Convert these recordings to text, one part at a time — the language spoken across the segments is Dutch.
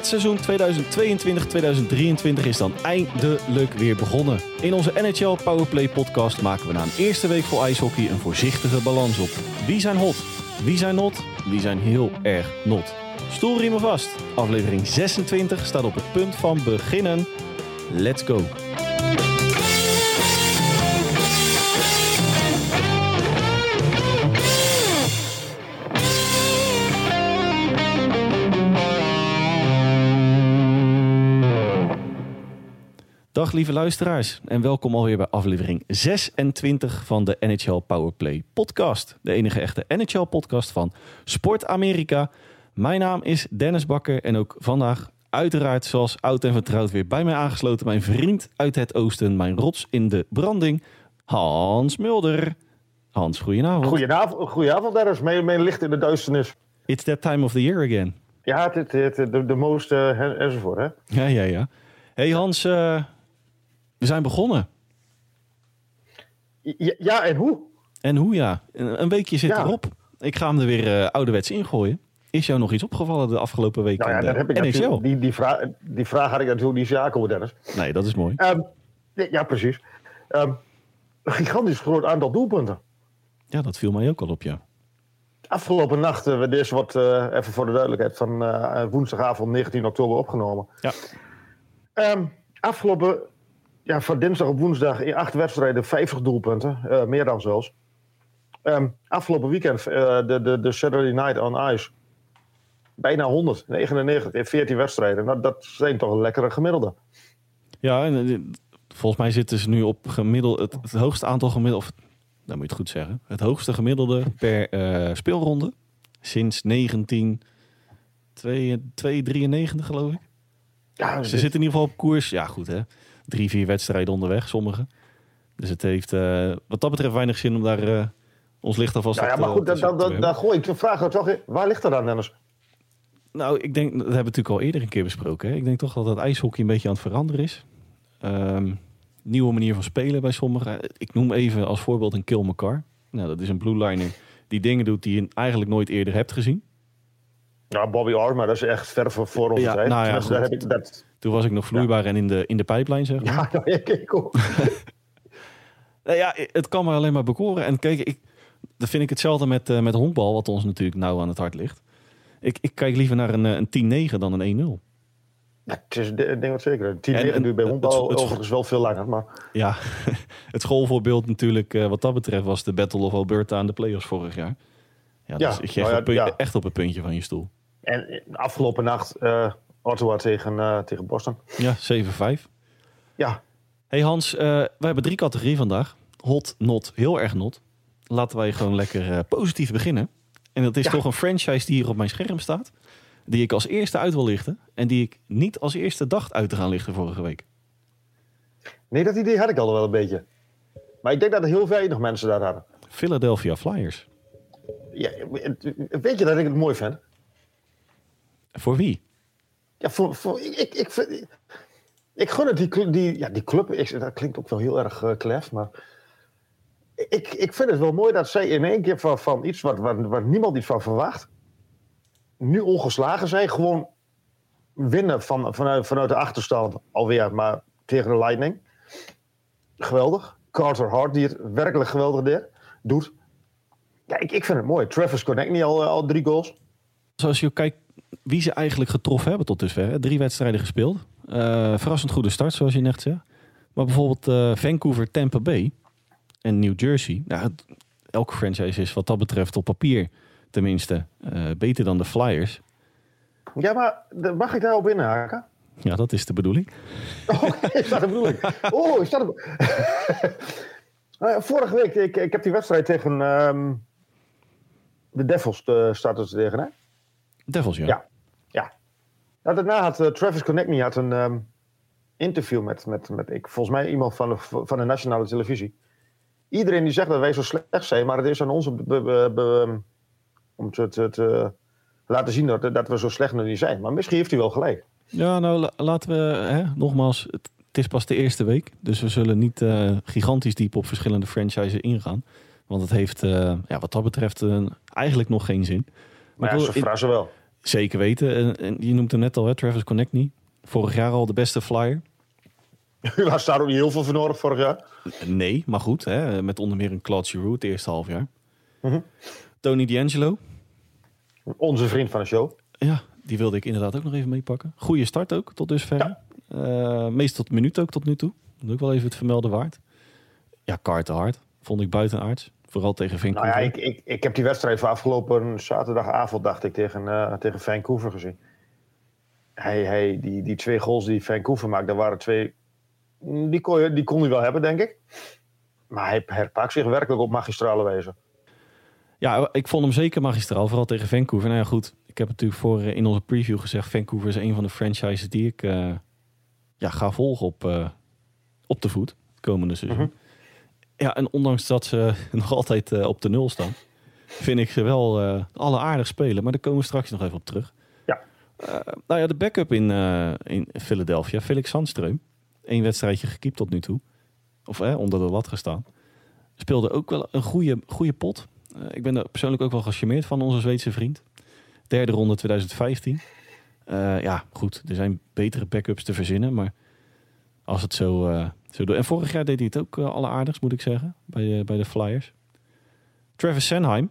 Het seizoen 2022-2023 is dan eindelijk weer begonnen. In onze NHL Powerplay podcast maken we na een eerste week vol ijshockey een voorzichtige balans op. Wie zijn hot? Wie zijn not? Wie zijn heel erg not? Stoelriemen vast. Aflevering 26 staat op het punt van beginnen. Let's go. Dag lieve luisteraars en welkom alweer bij aflevering 26 van de NHL Powerplay podcast. De enige echte NHL podcast van Sport Amerika. Mijn naam is Dennis Bakker en ook vandaag uiteraard zoals oud en vertrouwd weer bij mij aangesloten mijn vriend uit het oosten, mijn rots in de branding, Hans Mulder. Hans, goedenavond. Goedenavond, goedenavond Dennis. Mijn, mijn licht in de duisternis. It's that time of the year again. Ja, het, het, de, de most uh, enzovoort hè. Ja, ja, ja. Hey Hans, uh, we zijn begonnen. Ja, ja, en hoe? En hoe ja. Een weekje zit ja. erop. Ik ga hem er weer uh, ouderwets ingooien. Is jou nog iets opgevallen de afgelopen weken? Nou ja, dat heb ik NHL? Die, die, vraag, die vraag had ik natuurlijk niet zaken Dennis. Nee, dat is mooi. Um, ja, precies. Um, een gigantisch groot aantal doelpunten. Ja, dat viel mij ook al op, ja. Afgelopen nacht, uh, dit wordt uh, even voor de duidelijkheid van uh, woensdagavond 19 oktober opgenomen. Ja. Um, afgelopen ja, van dinsdag op woensdag in acht wedstrijden 50 doelpunten, uh, meer dan zelfs. Um, afgelopen weekend uh, de, de, de Saturday Night on Ice. Bijna 100, 99 in 14 wedstrijden. Nou, dat zijn toch een lekkere gemiddelde. Ja, en uh, volgens mij zitten ze nu op gemiddeld het, het hoogste aantal gemiddelde, of dat moet je het goed zeggen, het hoogste gemiddelde per speelronde sinds 19 293 geloof ik. Ja, ze zitten in ieder geval op koers. Ja, goed hè drie, vier wedstrijden onderweg, sommige. Dus het heeft uh, wat dat betreft weinig zin om daar uh, ons licht alvast nou ja, maar goed, dan, dan, gooi ik de vraag toch. Waar ligt er dan, Dennis? Nou, ik denk, dat hebben we natuurlijk al eerder een keer besproken. Hè? Ik denk toch dat het ijshockey een beetje aan het veranderen is. Um, nieuwe manier van spelen bij sommigen. Ik noem even als voorbeeld een Kill McCarr. Nou, dat is een blue liner die dingen doet die je eigenlijk nooit eerder hebt gezien. Ja, Bobby Orr, maar dat is echt ver voor onze ja. Nou ja, dus daar heb ik dat... Toen was ik nog vloeibaar en in de, in de pijplijn, zeg maar. Ja, nou, ik, ook. nou ja, het kan me alleen maar bekoren. En kijk, ik, dat vind ik hetzelfde met, uh, met honkbal, wat ons natuurlijk nauw aan het hart ligt. Ik, ik kijk liever naar een, een 10-9 dan een 1-0. Ja, het is, ik denk dat zeker. 10-9 duurt bij honkbal het, het, overigens wel veel langer. Maar... Ja, het schoolvoorbeeld natuurlijk uh, wat dat betreft was de Battle of Alberta aan de playoffs vorig jaar. Ja, dus ja, je nou ja. echt op het puntje van je stoel. En afgelopen nacht uh, Ottawa tegen, uh, tegen Boston. Ja, 7-5. Ja. Hey Hans, uh, we hebben drie categorieën vandaag. Hot, not, heel erg not. Laten wij gewoon lekker uh, positief beginnen. En dat is ja. toch een franchise die hier op mijn scherm staat. Die ik als eerste uit wil lichten. En die ik niet als eerste dacht uit te gaan lichten vorige week. Nee, dat idee had ik al wel een beetje. Maar ik denk dat er heel weinig mensen daar hadden. Philadelphia Flyers. Ja, weet je dat ik het mooi vind? Voor wie? Ja, voor, voor, ik, ik, ik, ik, ik gun het die, die, ja, die club. Ik, dat klinkt ook wel heel erg uh, klef, maar ik, ik vind het wel mooi dat zij in één keer van, van iets wat, wat, niemand iets van verwacht, nu ongeslagen zijn. Gewoon winnen van, vanuit, vanuit de achterstand alweer, maar tegen de Lightning. Geweldig. Carter Hart, die het werkelijk geweldig deed, doet. Ja, ik, ik vind het mooi. Travis Connect niet al, al drie goals. Zoals je kijkt wie ze eigenlijk getroffen hebben tot dusver. Hè? Drie wedstrijden gespeeld. Uh, verrassend goede start, zoals je net zei. Maar bijvoorbeeld uh, Vancouver, Tampa Bay en New Jersey. Nou, elke franchise is wat dat betreft op papier tenminste uh, beter dan de Flyers. Ja, maar mag ik daarop inhaken? Ja, dat is de bedoeling. Oh, is dat de bedoeling? Oh, is dat de... Vorige week, ik, ik heb die wedstrijd tegen um, de Devils staat er tegen, hè? Devils, ja. Ja. ja. Nou, daarna had uh, Travis Connectney had een um, interview met, met, met ik, volgens mij iemand van de, van de nationale televisie. Iedereen die zegt dat wij zo slecht zijn, maar het is aan ons om, be, be, be, om te, te, te, laten zien dat, dat we zo slecht nog niet zijn. Maar misschien heeft hij wel gelijk. Ja, nou la, laten we, hè, nogmaals, het, het, is pas de eerste week. Dus we zullen niet uh, gigantisch diep op verschillende franchises ingaan. Want het heeft uh, ja, wat dat betreft uh, eigenlijk nog geen zin. Maar, maar ja, ze wel. Zeker weten. En, en je noemt hem net al, hè, Travis Connectney. Vorig jaar al de beste flyer. Daar staat ook niet heel veel voor nodig vorig jaar. Nee, maar goed. Hè, met onder meer een Claude Giroux het eerste half jaar. Mhm. Tony D'Angelo. Onze vriend van de show. Ja, die wilde ik inderdaad ook nog even meepakken. Goede start ook, tot dusver. Eh meest tot minuut ook tot nu toe. Dat is ook wel even het vermelden waard. Ja, Carter Hart vond ik buitenaards. Vooral tegen Nou Vancouver. ja, ik, ik, ik heb die wedstrijd van afgelopen zaterdagavond, dacht ik, tegen, eh, tegen Vancouver gezien. Hij, hij, die, die twee goals die Vancouver maakte, dat waren twee... Die kon, je, die kon hij wel hebben, denk ik. Maar hij herpakt zich werkelijk op magistrale wijze. Ja, ik vond hem zeker magistraal. Vooral tegen Vancouver. Nou ja, goed. Ik heb natuurlijk voor eh, in onze preview gezegd... Vancouver is een van de franchises die ik eh, ja, ga volgen op, eh, op de voet. Komende seizoen. Mhm. Ja, en ondanks dat ze nog altijd eh, op de nul staan... vind ik ze wel eh alle aardig spelen. Maar daar komen we straks nog even op terug. Ja. Eh, nou ja, de backup in, in Philadelphia, Felix Sandström. Eén wedstrijdje gekiept tot nu toe. Of eh, onder de lat gestaan. Speelde ook wel een goede, goede pot. Ik ben er persoonlijk ook wel gecharmeerd van onze Zweedse vriend. Derde ronde 2015. Eh, ja, goed. Er zijn betere backups te verzinnen. Maar als het zo, zo. En vorig jaar deed hij het ook uh, alleraardigst, moet ik zeggen. Bij, eh, bij de Flyers. Travis Sanheim.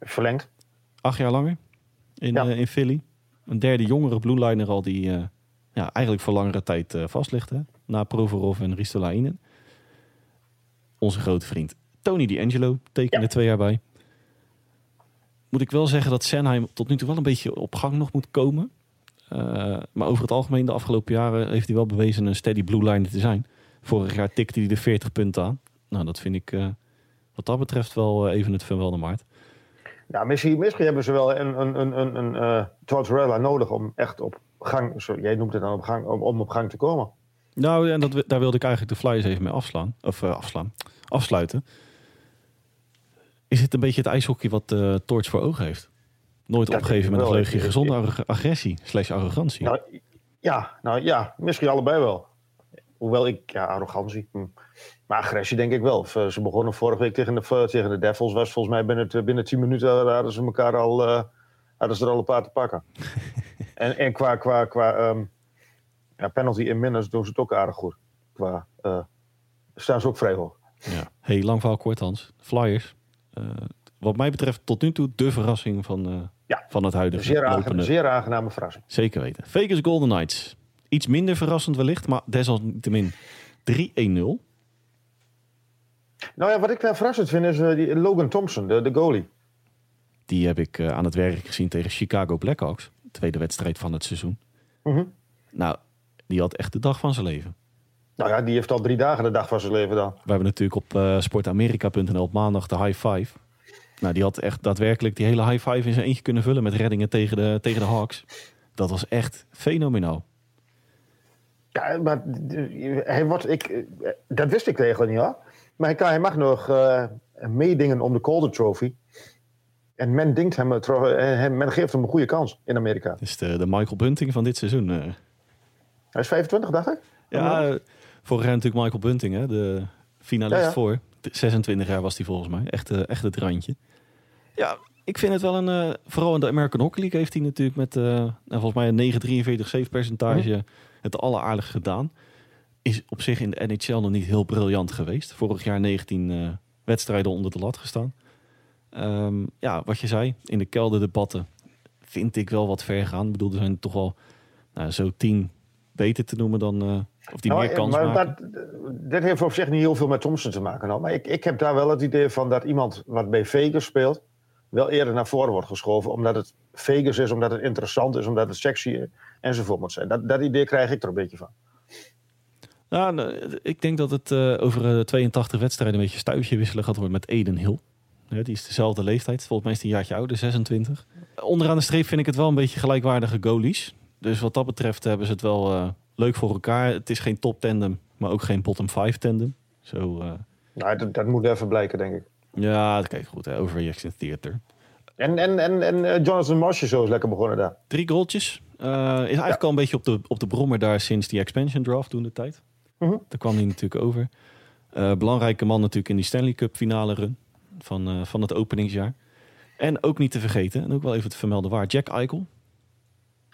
Verlengd. Acht jaar langer. In, Ja. eh, in Philly. Een derde jongere blueliner al die eh, ja, eigenlijk voor langere tijd eh, vast ligt. Hè? Na Provorov en Ristolainen. Onze grote vriend Tony D'Angelo tekende Ja. twee jaar bij. Moet ik wel zeggen dat Sanheim tot nu toe wel een beetje op gang nog moet komen. Eh, maar over het algemeen de afgelopen jaren heeft hij wel bewezen een steady blueliner te zijn. Vorig jaar tikte hij de 40 punten aan. Nou, dat vind ik eh, wat dat betreft wel eh, even het verwelde waard. Nou, misschien, misschien hebben ze wel een, een, een, een, een Tortorella nodig om echt op gang, zo, jij noemt het dan op gang, om, om op gang te komen. Nou, en dat, daar wilde ik eigenlijk de Flyers even mee afslaan. Of afslaan. Afsluiten. Is het een beetje het ijshockey wat Torch voor ogen heeft? Nooit opgeven met een vleugje gezonde ag- agressie. Slash arrogantie. Nou, ja, nou ja, misschien allebei wel. Hoewel ik, ja, arrogantie. hm. Maar agressie denk ik wel. Ze begonnen vorige week tegen de, tegen de Devils. Was volgens mij binnen, binnen 10 minuten hadden ze elkaar al, eh, hadden ze er al een paar te pakken. en, en qua, qua, qua ehm, ja, penalty in minutes doen ze het ook aardig goed. Qua, eh, staan ze ook vrij hoog. Ja. Hey, lang verhaal kort Hans. Flyers. eh, wat mij betreft tot nu toe de verrassing van, Ja. van het huidige zeer, aange- lopende. zeer aangename verrassing. Zeker weten. Vegas Golden Knights. Iets minder verrassend wellicht, maar desalniettemin 3-1-0. Nou ja, wat ik wel verrassend vind is eh, die Logan Thompson, de, de goalie. Die heb ik eh, aan het werk gezien tegen Chicago Blackhawks. Tweede wedstrijd van het seizoen. Mhm. Nou, die had echt de dag van zijn leven. Nou ja, die heeft al drie dagen de dag van zijn leven dan. We hebben natuurlijk op eh, sportamerika.nl op maandag de high five. Nou, die had echt daadwerkelijk die hele high five in zijn eentje kunnen vullen met reddingen tegen de, tegen de Hawks. Dat was echt fenomenaal. Ja, maar hij wordt, ik, eh, dat wist ik eigenlijk niet hoor. Maar hij, kan, hij mag nog eh, meedingen om de Calder Trophy. En men, denkt hem, tro- eh, hem- men geeft hem een goede kans in Amerika. Is de, de Michael Bunting van dit seizoen. eh. Hij is 25, dacht ik. Ja, eh, vorig jaar natuurlijk Michael Bunting, hè, de finalist Ja, ja. voor. De- 26 jaar was hij volgens mij. Echt, eh, echt het randje. Ja, ik vind het wel een... eh, vooral in de American Hockey League heeft hij natuurlijk met nou, volgens mij een 9,43 save percentage het alleraardig gedaan. Is op zich in de NHL nog niet heel briljant geweest. Vorig jaar 19 eh, wedstrijden onder de lat gestaan. Ehm, ja, wat je zei, in de kelderdebatten vind ik wel wat ver gaan. Ik bedoel, er zijn toch wel nou, zo tien beter te noemen dan... of die Nou, meer kans maar maken. dat, dit heeft op zich niet heel veel met Thompson te maken. Nou. Maar ik, ik heb daar wel het idee van dat iemand wat bij Vegas speelt... wel eerder naar voren wordt geschoven. Omdat het Vegas is, omdat het interessant is, omdat het sexy enzovoort moet zijn. Dat, dat idee krijg ik er een beetje van. Nou, ik denk dat het eh, over eh, 82 wedstrijden een beetje stuitje wisselen gaat worden met Eden Hill. Ja, die is dezelfde leeftijd. Volgens mij is hij een jaartje ouder, 26. Onderaan de streep vind ik het wel een beetje gelijkwaardige goalies. Dus wat dat betreft hebben ze het wel eh, leuk voor elkaar. Het is geen top tandem, maar ook geen bottom 5 tandem. Zo, eh, Nou, dat, dat moet even blijken, denk ik. Ja, kijk goed, hè, overreaction theater. En, en, en, en eh, Jonathan Marsh is zo is lekker begonnen daar. Drie goaltjes. Eh, is eigenlijk al een beetje op de, op de brommer daar sinds die expansion draft toen de tijd. Mhm. Daar kwam hij natuurlijk over. Eh, belangrijke man natuurlijk in die Stanley Cup finale run van, van het openingsjaar. En ook niet te vergeten, en ook wel even te vermelden waar, Jack Eichel.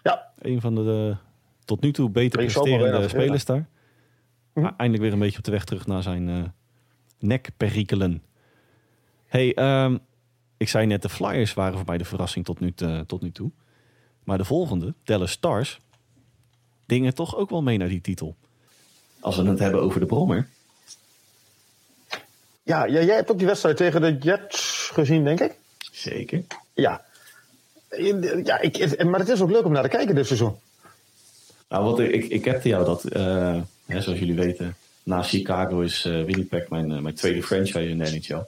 Ja. Een van de, de tot nu toe beter presterende spelers daar. Hm. Maar eindelijk weer een beetje op de weg terug naar zijn nekperikelen. Hey, ehm, ik zei net, de Flyers waren voor mij de verrassing tot nu, te- tot nu toe. Maar de volgende, Dallas Stars, dingen toch ook wel mee naar die titel. Als we het hebben over de Brommer. Ja, ja, jij hebt ook die wedstrijd tegen de Jets gezien, denk ik. Zeker. Ja. ja ik, maar het is ook leuk om naar te kijken dit seizoen. Nou, wat ik, ik, ik hebte jou dat, eh, hè, zoals jullie weten, na Chicago is eh, Winnipeg mijn, eh, mijn tweede franchise in de NHL.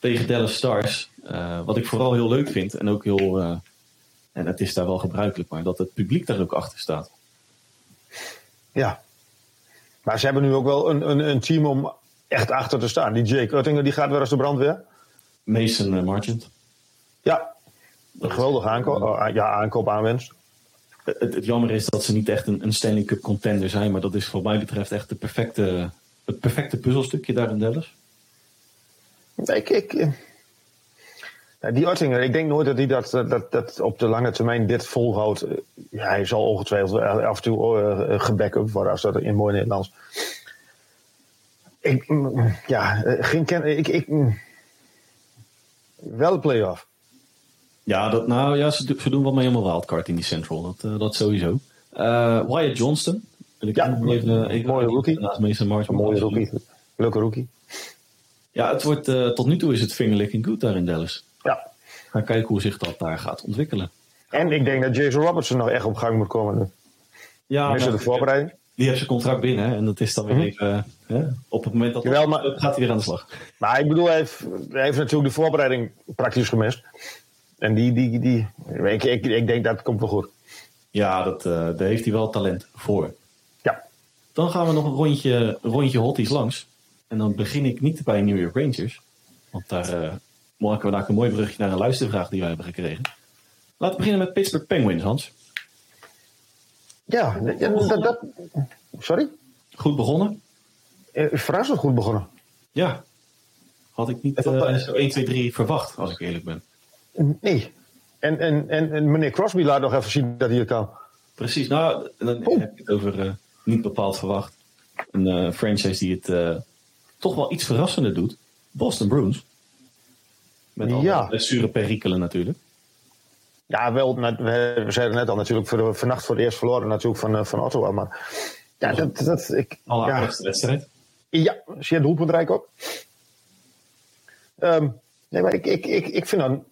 Tegen Dallas Stars, eh, wat ik vooral heel leuk vind en ook heel, eh, en het is daar wel gebruikelijk, maar dat het publiek daar ook achter staat. Ja. Maar ze hebben nu ook wel een, een, een team om echt achter te staan. Die Jake Uttinger die gaat weer als de brandweer. Mason uh, Marchant. Ja. Een geweldige aankoop, oh, ja, aankoop aanwinst. Het, het jammer is dat ze niet echt een, een Stanley Cup contender zijn, maar dat is voor mij betreft echt de perfecte, het perfecte puzzelstukje daar in Dallas. Ik, ik, eh, ja, die Uttinger, ik denk nooit dat hij dat, dat, dat op de lange termijn dit volhoudt. Eh, Ja, hij zal ongetwijfeld af en toe uh, gebackup worden, als dat in mooi Nederlands. Ik, mm, ja, eh, geen ken, ik, ik, mm, wel een play-off. Ja, dat, nou ja, ze, do- ze doen wel mee om een wildcard in die Central. Dat, eh, dat sowieso. Eh, Wyatt Johnston. Wil ik Ja, even, even mooie rookie. Naast Mason. Een mooie rookie. Leuke rookie. Ja, het wordt, eh, tot nu toe is het fingerlicking good daar in Dallas. Ja. Gaan kijken hoe zich dat daar gaat ontwikkelen. En ik denk dat Jason Robertson nog echt op gang moet komen. nu. Ja, Missen de voorbereiding. Die heeft zijn contract binnen. hè, En dat is dan weer Mhm. even... hè, op het moment dat Jawel, maar- gaat hij weer aan de slag. Maar ik bedoel, hij heeft, hij heeft natuurlijk de voorbereiding praktisch gemist. En die, die, die ik, ik, ik denk dat komt wel goed. Ja, dat, eh, daar heeft hij wel talent voor. Ja. Dan gaan we nog een rondje, rondje hotties langs. En dan begin ik niet bij New York Rangers. Want daar eh, maken we eigenlijk een mooi brugje naar een luistervraag die wij hebben gekregen. Laten we beginnen met Pittsburgh Penguins, Hans. Ja, ja, dat, dat, sorry? Goed begonnen. Eh, Verrassend goed begonnen. Ja. Had ik niet eh, zo 1, 2, 3 verwacht, als ik eerlijk ben. Nee. En, en, en, en meneer Crosby laat nog even zien dat hij het kan. Precies. Nou, dan Oh. heb je het over eh, niet bepaald verwacht. Een eh, franchise die het eh, toch wel iets verrassender doet. Boston Bruins. Met alle Ja. blessure perikelen natuurlijk. Ja, wel, we zeiden net al natuurlijk voor vannacht voor het eerst verloren natuurlijk van, eh, van Ottawa. Maar ja, dat, dat, ik, Alle ja, wedstrijd. ja, zeer doelpuntrijk ook. Ehm, nee, maar ik, ik, ik, ik vind dan...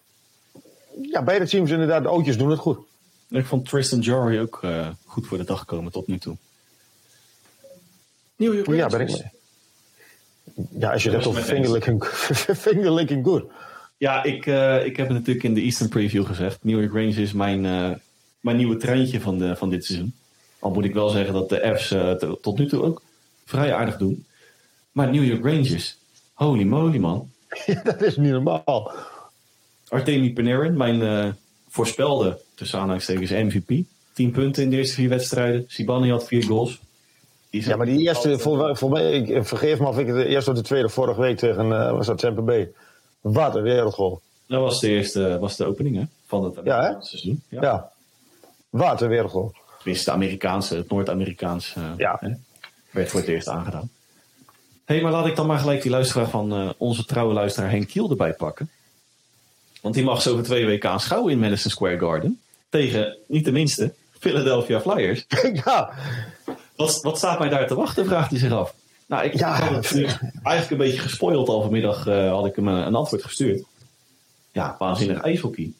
Ja, beide teams inderdaad, de ootjes doen het goed. Ik vond Tristan Jory ook eh, goed voor de dag komen tot nu toe. York Ja, ben ik mee. Ja, als je dat dat over fingerlicking good. Ja, ik, eh, ik heb het natuurlijk in de Eastern Preview gezegd. New York Rangers is mijn, eh, mijn nieuwe treintje van, de, van dit seizoen. Al moet ik wel zeggen dat de F's t- tot nu toe ook vrij aardig doen. Maar New York Rangers, holy moly man. Ja, dat is niet normaal. Artemi Panarin, mijn voorspelde, tussen aanhalingstekens, MVP. 10 punten in de eerste vier wedstrijden. Sibani had vier goals. Ja, maar die eerste, voor, voor mij, ik, vergeef me of ik de eerste of de tweede vorige week tegen, eh, was dat Tampa Bay. Wat een wereldgoal. Dat was de eerste was de opening hè, van het Ja, hè? Seizoen. Ja. Ja. Wat een wereldgoal. Tenminste, de Amerikaanse, het Noord-Amerikaans eh, Ja. hè, werd voor het eerst aangedaan. Hé, hey, maar laat ik dan maar gelijk die luisteraar van eh, onze trouwe luisteraar Henk Kiel erbij pakken. Want die mag zo over twee weken aanschouwen in Madison Square Garden. Tegen, niet de minste, Philadelphia Flyers. ja, Wat, wat staat mij daar te wachten, vraagt hij zich af. Nou, ik Ja. had het nu eigenlijk een beetje gespoild al vanmiddag. eh, had ik hem eh, een antwoord gestuurd. Ja, waanzinnig ijshockey.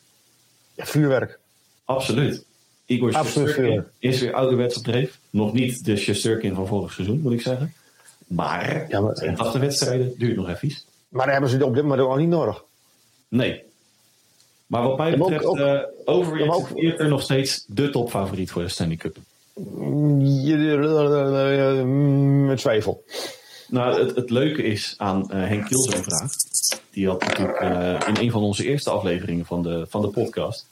ja, vuurwerk. Absoluut. Igor Absoluut is weer ouderwets op dreef. Nog niet de Shesterkin van vorig seizoen, moet ik zeggen. Maar, Ja, maar- 82 wedstrijden duurt nog even. Maar dan hebben ze op dit moment ook niet nodig. Nee. Maar wat mij Ja, maar ook- betreft, ook- eh Ja, maar ook- eerder nog steeds de topfavoriet voor de Stanley Cup. Met twijfel. Nou, het, het leuke is aan eh, Henk Kiel zijn vraag. Die had natuurlijk eh, in een van onze eerste afleveringen van de, van de podcast.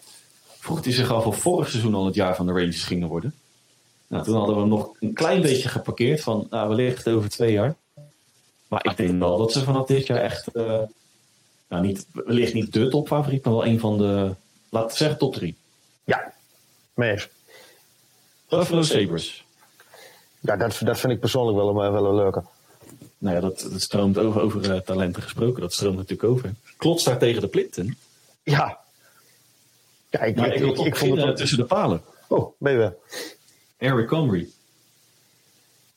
Vroeg hij zich af of vorig seizoen al het jaar van de Rangers gingen worden. Nou, toen hadden we hem nog een klein beetje geparkeerd van nou, wellicht over twee jaar. Maar ik denk wel dat ze vanaf dit jaar echt, eh, nou, niet, wellicht niet de topfavoriet, maar wel een van de, laten we zeggen, top drie. Ja, mee eens. Buffalo Sabres. Ja, dat, dat vind ik persoonlijk wel een, wel een leuke. Nou ja, dat, dat stroomt over, over eh, talenten gesproken. Dat stroomt natuurlijk over. Klots daar tegen de Plinten. Ja. Ja, ik, Maar ik, ik, vond het... tussen de palen. Oh, ben je weer. Eric Comrie.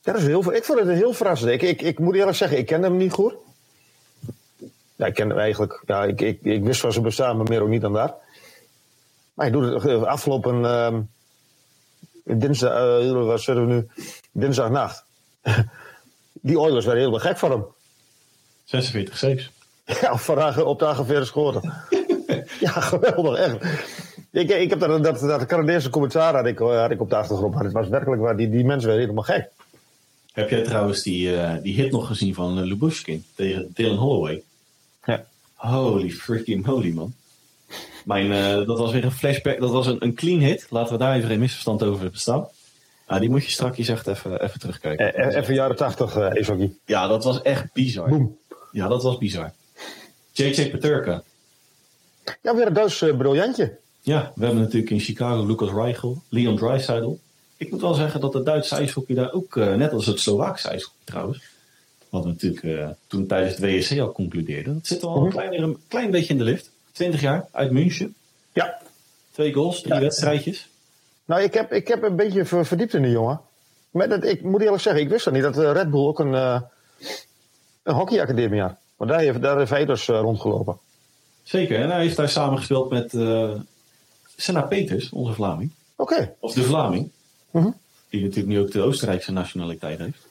Dat is heel, ik vond het heel verrassend. Ik, ik, ik moet eerlijk zeggen, ik kende hem niet goed. Ja, ik kende hem eigenlijk. Ja, ik, ik, ik wist van zijn bestaan, maar meer ook niet dan dat. Maar hij doet het eh, afgelopen ehm dinsdag, eh, wat zitten we nu? Dinsdagnacht. Die Oilers werden helemaal gek van hem. 46 saves. Ja, vandaag op de 48 schoten. ja, geweldig, echt. Ik, ik heb dat, dat, dat Canadese commentaar had ik, had ik op de achtergrond. Maar het was werkelijk waar, die, die mensen werden helemaal gek. Heb jij trouwens die, eh, die hit nog gezien van uh, Lubushkin tegen Dylan Holloway? Ja. Holy freaking moly, man. Mijn, eh, dat was weer een flashback. Dat was een, een clean hit. Laten we daar even geen misverstand over bestaan. Ah, die moet je strakjes echt even, even terugkijken. Eh, Even jaren 80 uh. Ja, dat was echt bizar. Boom. Ja, dat was bizar. JJ Peterka. Ja, weer een Duits uh, briljantje. Ja, we hebben natuurlijk in Chicago Lucas Reichel, Leon Draisaitl. Ik moet wel zeggen dat het Duitse ijshockey daar ook, uh, net als het Slovaakse ijshockey trouwens, wat we natuurlijk uh, toen tijdens het WSC al concludeerden, dat zit al een, klein, een klein beetje in de lift. 20 jaar, uit München. Ja. Twee goals, drie ja. wedstrijdjes. Nou, ik heb, ik heb een beetje verdiept in die jongen. Maar dat, ik moet eerlijk zeggen, ik wist dat niet dat uh, Red Bull ook een, uh, een hockeyacademie had. Want daar heeft, daar heeft hij dus uh, rondgelopen. Zeker, en hij heeft daar samengespeeld met Senna Peters, onze Vlaming. Oké. Okay. Of de Vlaming. -hmm. Die natuurlijk nu ook de Oostenrijkse nationaliteit heeft.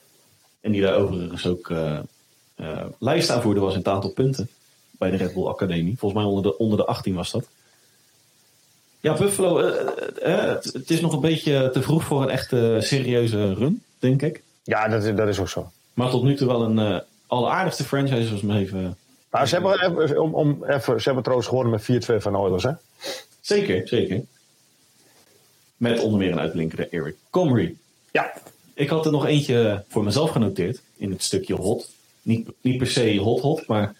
En die daar overigens ook lijstaanvoerder was in het aantal punten. Bij de Red Bull Academie. Volgens mij onder de, onder de 18 was dat. Ja, Buffalo, uh, uh, het, het, is nog een beetje te vroeg voor een echte serieuze run, denk ik. Ja, dat is, dat is ook zo. Maar tot nu toe wel een uh, alleraardigste franchise, zoals me even... Maar ze hebben, even, om, om, even, ze hebben trouwens gewonnen met 4-2 van Oilers, hè? Zeker, zeker. Met onder meer een uitblinkende Eric Comrie. Ja. Ik had er nog eentje voor mezelf genoteerd, in het stukje hot. Niet, niet per se hot-hot, maar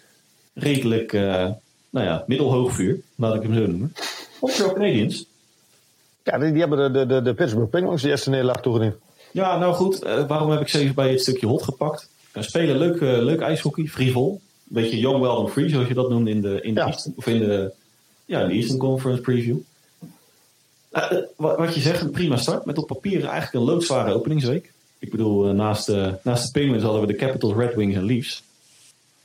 redelijk, nou ja, middelhoog vuur, laat ik hem zo noemen. Montreal Canadiens. Ja, die, die hebben de, de, de Pittsburgh Penguins die eerste nederlaag toegediend. Ja, nou goed. Uh, waarom heb ik ze even bij het stukje hot gepakt? Uh, spelen leuk, uh, leuk ijshockey, frivol. Een beetje young, well and free, zoals je dat noemde in de, in de, Ja. Eastern, of in de, ja, in de Eastern Conference preview. wat, wat je zegt, een prima start. Met op papier eigenlijk een loodzware openingsweek. Ik bedoel, naast, de, naast de Penguins hadden we de Capitals, Red Wings en Leafs.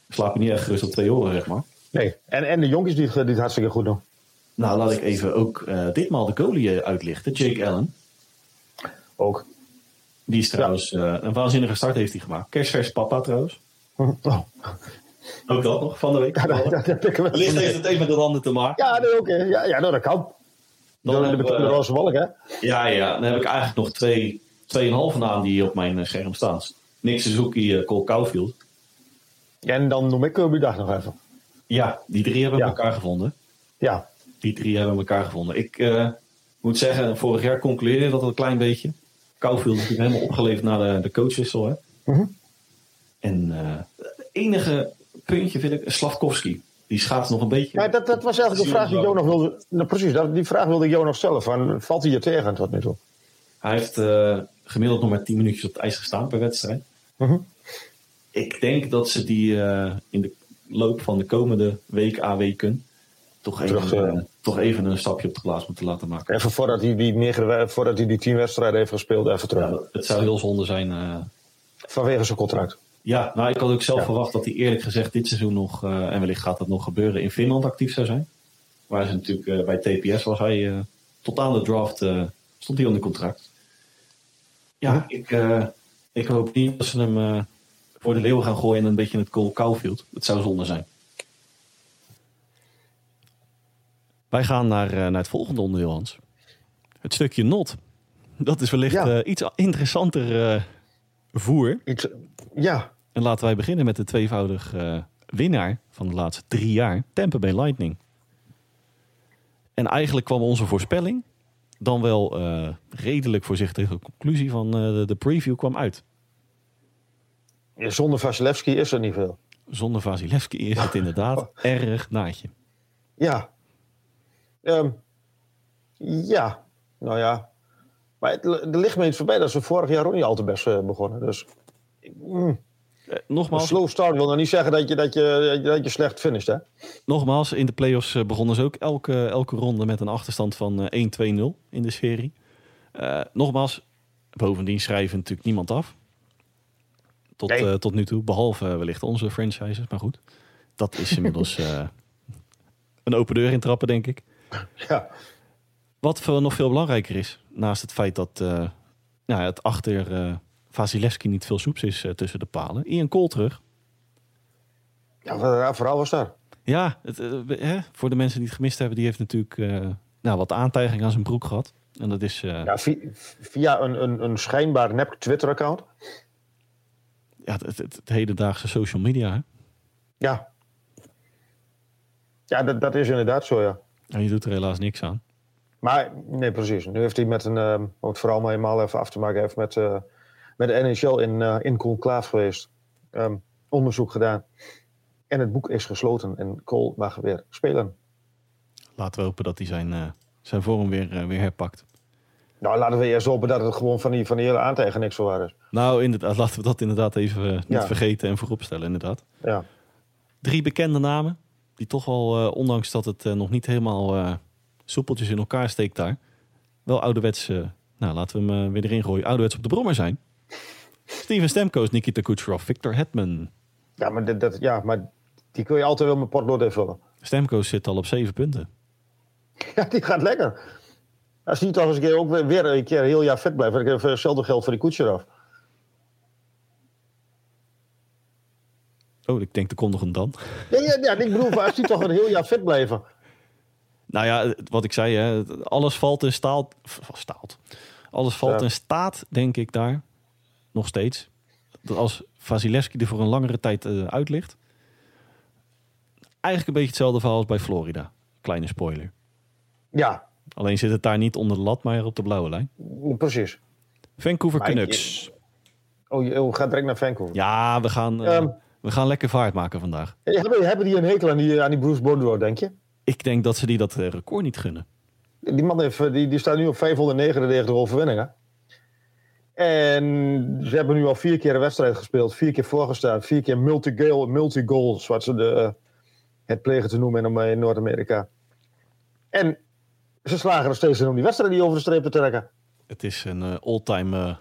Ik slaap je niet echt gerust op twee oren, zeg maar. Nee, en, en de jonkies die, het- die het hartstikke goed doen. Nou, laat ik even ook eh, ditmaal de goalie eh, uitlichten. Jake Allen. Ook. Die is trouwens eh, een waanzinnige start heeft hij gemaakt. Kerstvers papa trouwens. Oh. Ook dat nog van de week. Ja, dat, dat heb ik heeft het even met de handen te maken. Ja, nee, oké. Ja, ja nou, dat kan. Dan de hebben bekende we- roze wolk, hè? Ja, ja. Dan heb ik eigenlijk nog twee, tweeënhalve naam die op mijn scherm staan. Nick Suzuki, eh, Cole Caulfield. En dan noem ik Kirby Dag nog even. Ja, die drie hebben Ja. elkaar gevonden. Ja. Die drie hebben elkaar gevonden. Ik eh, moet zeggen, vorig jaar concludeerde dat een klein beetje. Caulfield is helemaal opgeleverd na de, de coachwissel. Hè? Mhm. En eh, het enige puntje vind ik Slavkovski. Die schaats nog een beetje. Maar dat, dat was eigenlijk de vraag die Jo nog wilde... Nou, precies, dat, die vraag wilde Jo nog stellen. Van, valt hij je tegen tot nu toe? Hij heeft eh, gemiddeld nog maar 10 minuutjes op het ijs gestaan per wedstrijd. Mhm. Ik denk dat ze die eh, in de loop van de komende week, a weken, toch even, Terug, eh, eh, toch even een stapje op de plaats moeten laten maken. Even voordat hij die, we- voordat hij die tien wedstrijden heeft gespeeld, even terug. Ja, het zou heel zonde zijn. Vanwege zijn contract. ja, nou, ik had ook zelf Ja. verwacht dat hij eerlijk gezegd dit seizoen nog, en wellicht gaat dat nog gebeuren, in Finland actief zou zijn. Waar ze natuurlijk bij TPS was hij tot aan de draft stond hij onder contract. Ja, Mhm. ik, ik hoop niet dat ze hem voor de leeuw gaan gooien en een beetje in het Cole Caulfield. Het zou zonde zijn. Wij gaan naar, eh, naar het volgende onderdeel, Hans. Het stukje not. Dat is wellicht Ja. eh, iets interessanter eh, voer. Iets, ja, En laten wij beginnen met de tweevoudig eh, winnaar van de laatste drie jaar, Tampa Bay Lightning. En eigenlijk kwam onze voorspelling dan wel eh, redelijk voorzichtige conclusie van eh, de, de preview kwam uit. Zonder Vasilevski is er niet veel. zonder Vasilevski is het inderdaad erg naadje. Ja. Ehm, ja, nou ja. Maar het, er ligt me iets voorbij dat ze vorig jaar ook niet al te best eh, begonnen. Dus mm, Eh, een nogmaals, slow start wil nog niet zeggen dat je, dat je, dat je, slecht finisht, hè? nogmaals, in de playoffs eh, begonnen ze ook elke, elke ronde met een achterstand van eh, 1-2-0 in de serie. Nogmaals, bovendien schrijven natuurlijk niemand af. Tot, Nee. eh, tot nu toe, behalve eh, wellicht onze franchises. Maar goed, dat is inmiddels eh, een open deur intrappen, denk ik. Ja. Wat veel, nog veel belangrijker is, naast het feit dat nou, het achter Vasilevski niet veel soeps is tussen de palen. Ian Cole terug. Ja, verhaal was daar. Ja, het, hè, voor de mensen die het gemist hebben, die heeft natuurlijk nou, wat aantijging aan zijn broek gehad. En dat is, ja. Ja, via, via een, een, een schijnbaar nep Twitter-account. Het, het, het hedendaagse social media. Hè? Ja. Ja, dat, dat is inderdaad zo, ja. En je doet er helaas niks aan. Maar, nee, precies. Nu heeft hij met een, om het vooral maar eenmaal even af te maken, heeft met, eh, met de NHL in, eh in conclave geweest. Ehm, onderzoek gedaan. En het boek is gesloten en Cole mag weer spelen. Laten we hopen dat hij zijn, eh, zijn vorm weer, weer herpakt. Nou, laten we eerst hopen dat het gewoon van die, van die hele aantijgen niks zo waar is. Nou, inderdaad, laten we dat inderdaad even eh, niet Ja. vergeten en vooropstellen, inderdaad. Ja. Drie bekende namen, die toch wel, eh, ondanks dat het eh, nog niet helemaal soepeltjes in elkaar steekt daar, wel ouderwets, nou laten we hem weer erin gooien, ouderwets op de brommer zijn. Steven Stamkos, Nikita Kucherov, Victor Hetman. Ja, maar, dit, dat, ja, maar die kun je altijd wel met potlood invullen. Stamkos zit al op zeven punten. Ja, die gaat lekker. Als die toch eens een keer ook weer, een keer een heel jaar fit blijft. Dan heb ik hetzelfde geld voor die koetsje af. Oh, ik denk nog een dan. Ja, ja, ja, ik bedoel, als die toch een heel jaar fit blijven. Nou ja, wat ik zei, hè, alles valt in staal, v- staalt. Alles valt Ja. in staat, denk ik daar. Nog steeds. Dat als Vasilevski er voor een langere tijd eh, uit ligt. Eigenlijk een beetje hetzelfde verhaal als bij Florida. Kleine spoiler. Ja, Alleen zit het daar niet onder de lat, maar op de blauwe lijn. precies. Vancouver Maar ik- Canucks. Oh, je oh, gaat direct naar Vancouver. Ja, we gaan, eh, Ehm. we gaan lekker vaart maken vandaag. Hebben, hebben die een hekel aan die, aan die Bruce Boudreau, denk je? Ik denk dat ze die dat eh, record niet gunnen. Die man heeft, eh, die, die staat nu op 599 overwinningen. En ze hebben nu al vier keer een wedstrijd gespeeld. Vier keer voorgestaan. Vier keer multi-goal, multi-goals, wat ze de, het plegen te noemen in, in Noord-Amerika. En ze slagen er steeds in om die wedstrijd die over de streep te trekken. Het is een eh, all-time eh,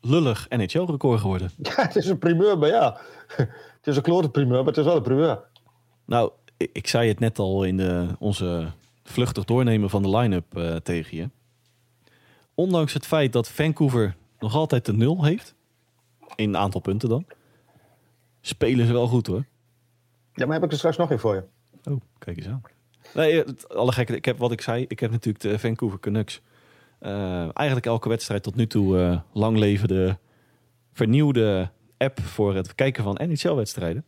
lullig NHL-record geworden. Ja, het is een primeur, maar ja. Het is een klote primeur, maar het is wel een primeur. Nou, ik, ik zei het net al in de, onze vluchtig doornemen van de line-up eh, tegen je. Ondanks het feit dat Vancouver nog altijd de nul heeft, in een aantal punten dan, spelen ze wel goed hoor. Ja, maar heb ik er straks nog een voor je. Oh, kijk eens aan. Nee, het- alle gekke, ik heb wat ik zei, ik heb natuurlijk de Vancouver Canucks. eh, eigenlijk elke wedstrijd tot nu toe eh lang leven de vernieuwde app voor het kijken van NHL-wedstrijden.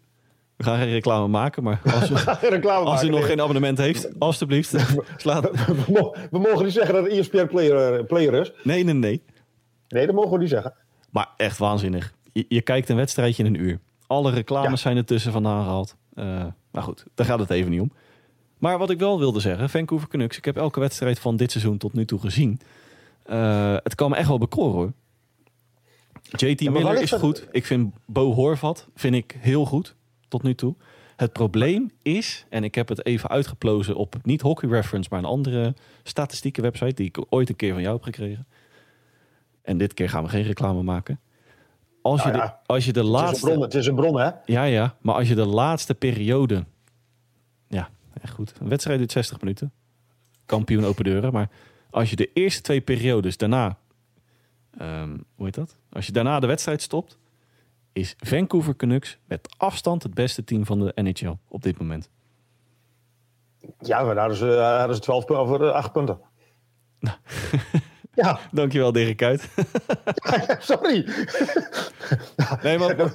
We gaan geen reclame maken, maar als als u nog geen abonnement heeft, alstublieft, slaat. We, we mogen niet zeggen dat het ESPN player, player is. Nee, nee, nee. Nee, dat mogen we niet zeggen. Maar echt waanzinnig. Je, je kijkt een wedstrijdje in een uur. Alle reclames Ja. zijn er tussen vandaan gehaald. Eh, maar goed, daar gaat het even niet om. Maar wat ik wel wilde zeggen, Vancouver Canucks. Ik heb elke wedstrijd van dit seizoen tot nu toe gezien. Eh, het kan me echt wel bekoren hoor. JT Miller is dat- goed. Ik vind Bo Horvat vind ik heel goed tot nu toe. Het probleem is, en ik heb het even uitgeplozen op niet Hockey Reference, maar een andere statistieke website die ik ooit een keer van jou heb gekregen. En dit keer gaan we geen reclame maken. Als, je, Nou de, als je de Het is, een laatste. bron, het is een bron, hè? Ja, ja, maar als je de laatste periode. Ja, echt goed. Een wedstrijd duurt 60 minuten. Kampioen open deuren. Maar als je de eerste twee periodes daarna. ehm, hoe heet dat? Als je daarna de wedstrijd stopt. Is Vancouver Canucks met afstand het beste team van de NHL op dit moment. Ja, maar daar ze, daar hadden ze 12 punten over eh, 8 punten. ja, Dankjewel, Dirk Kuyt. sorry. Nee, maar wat,